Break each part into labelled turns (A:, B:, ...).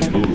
A: Better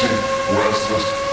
B: Attention, restless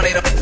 C: Terminator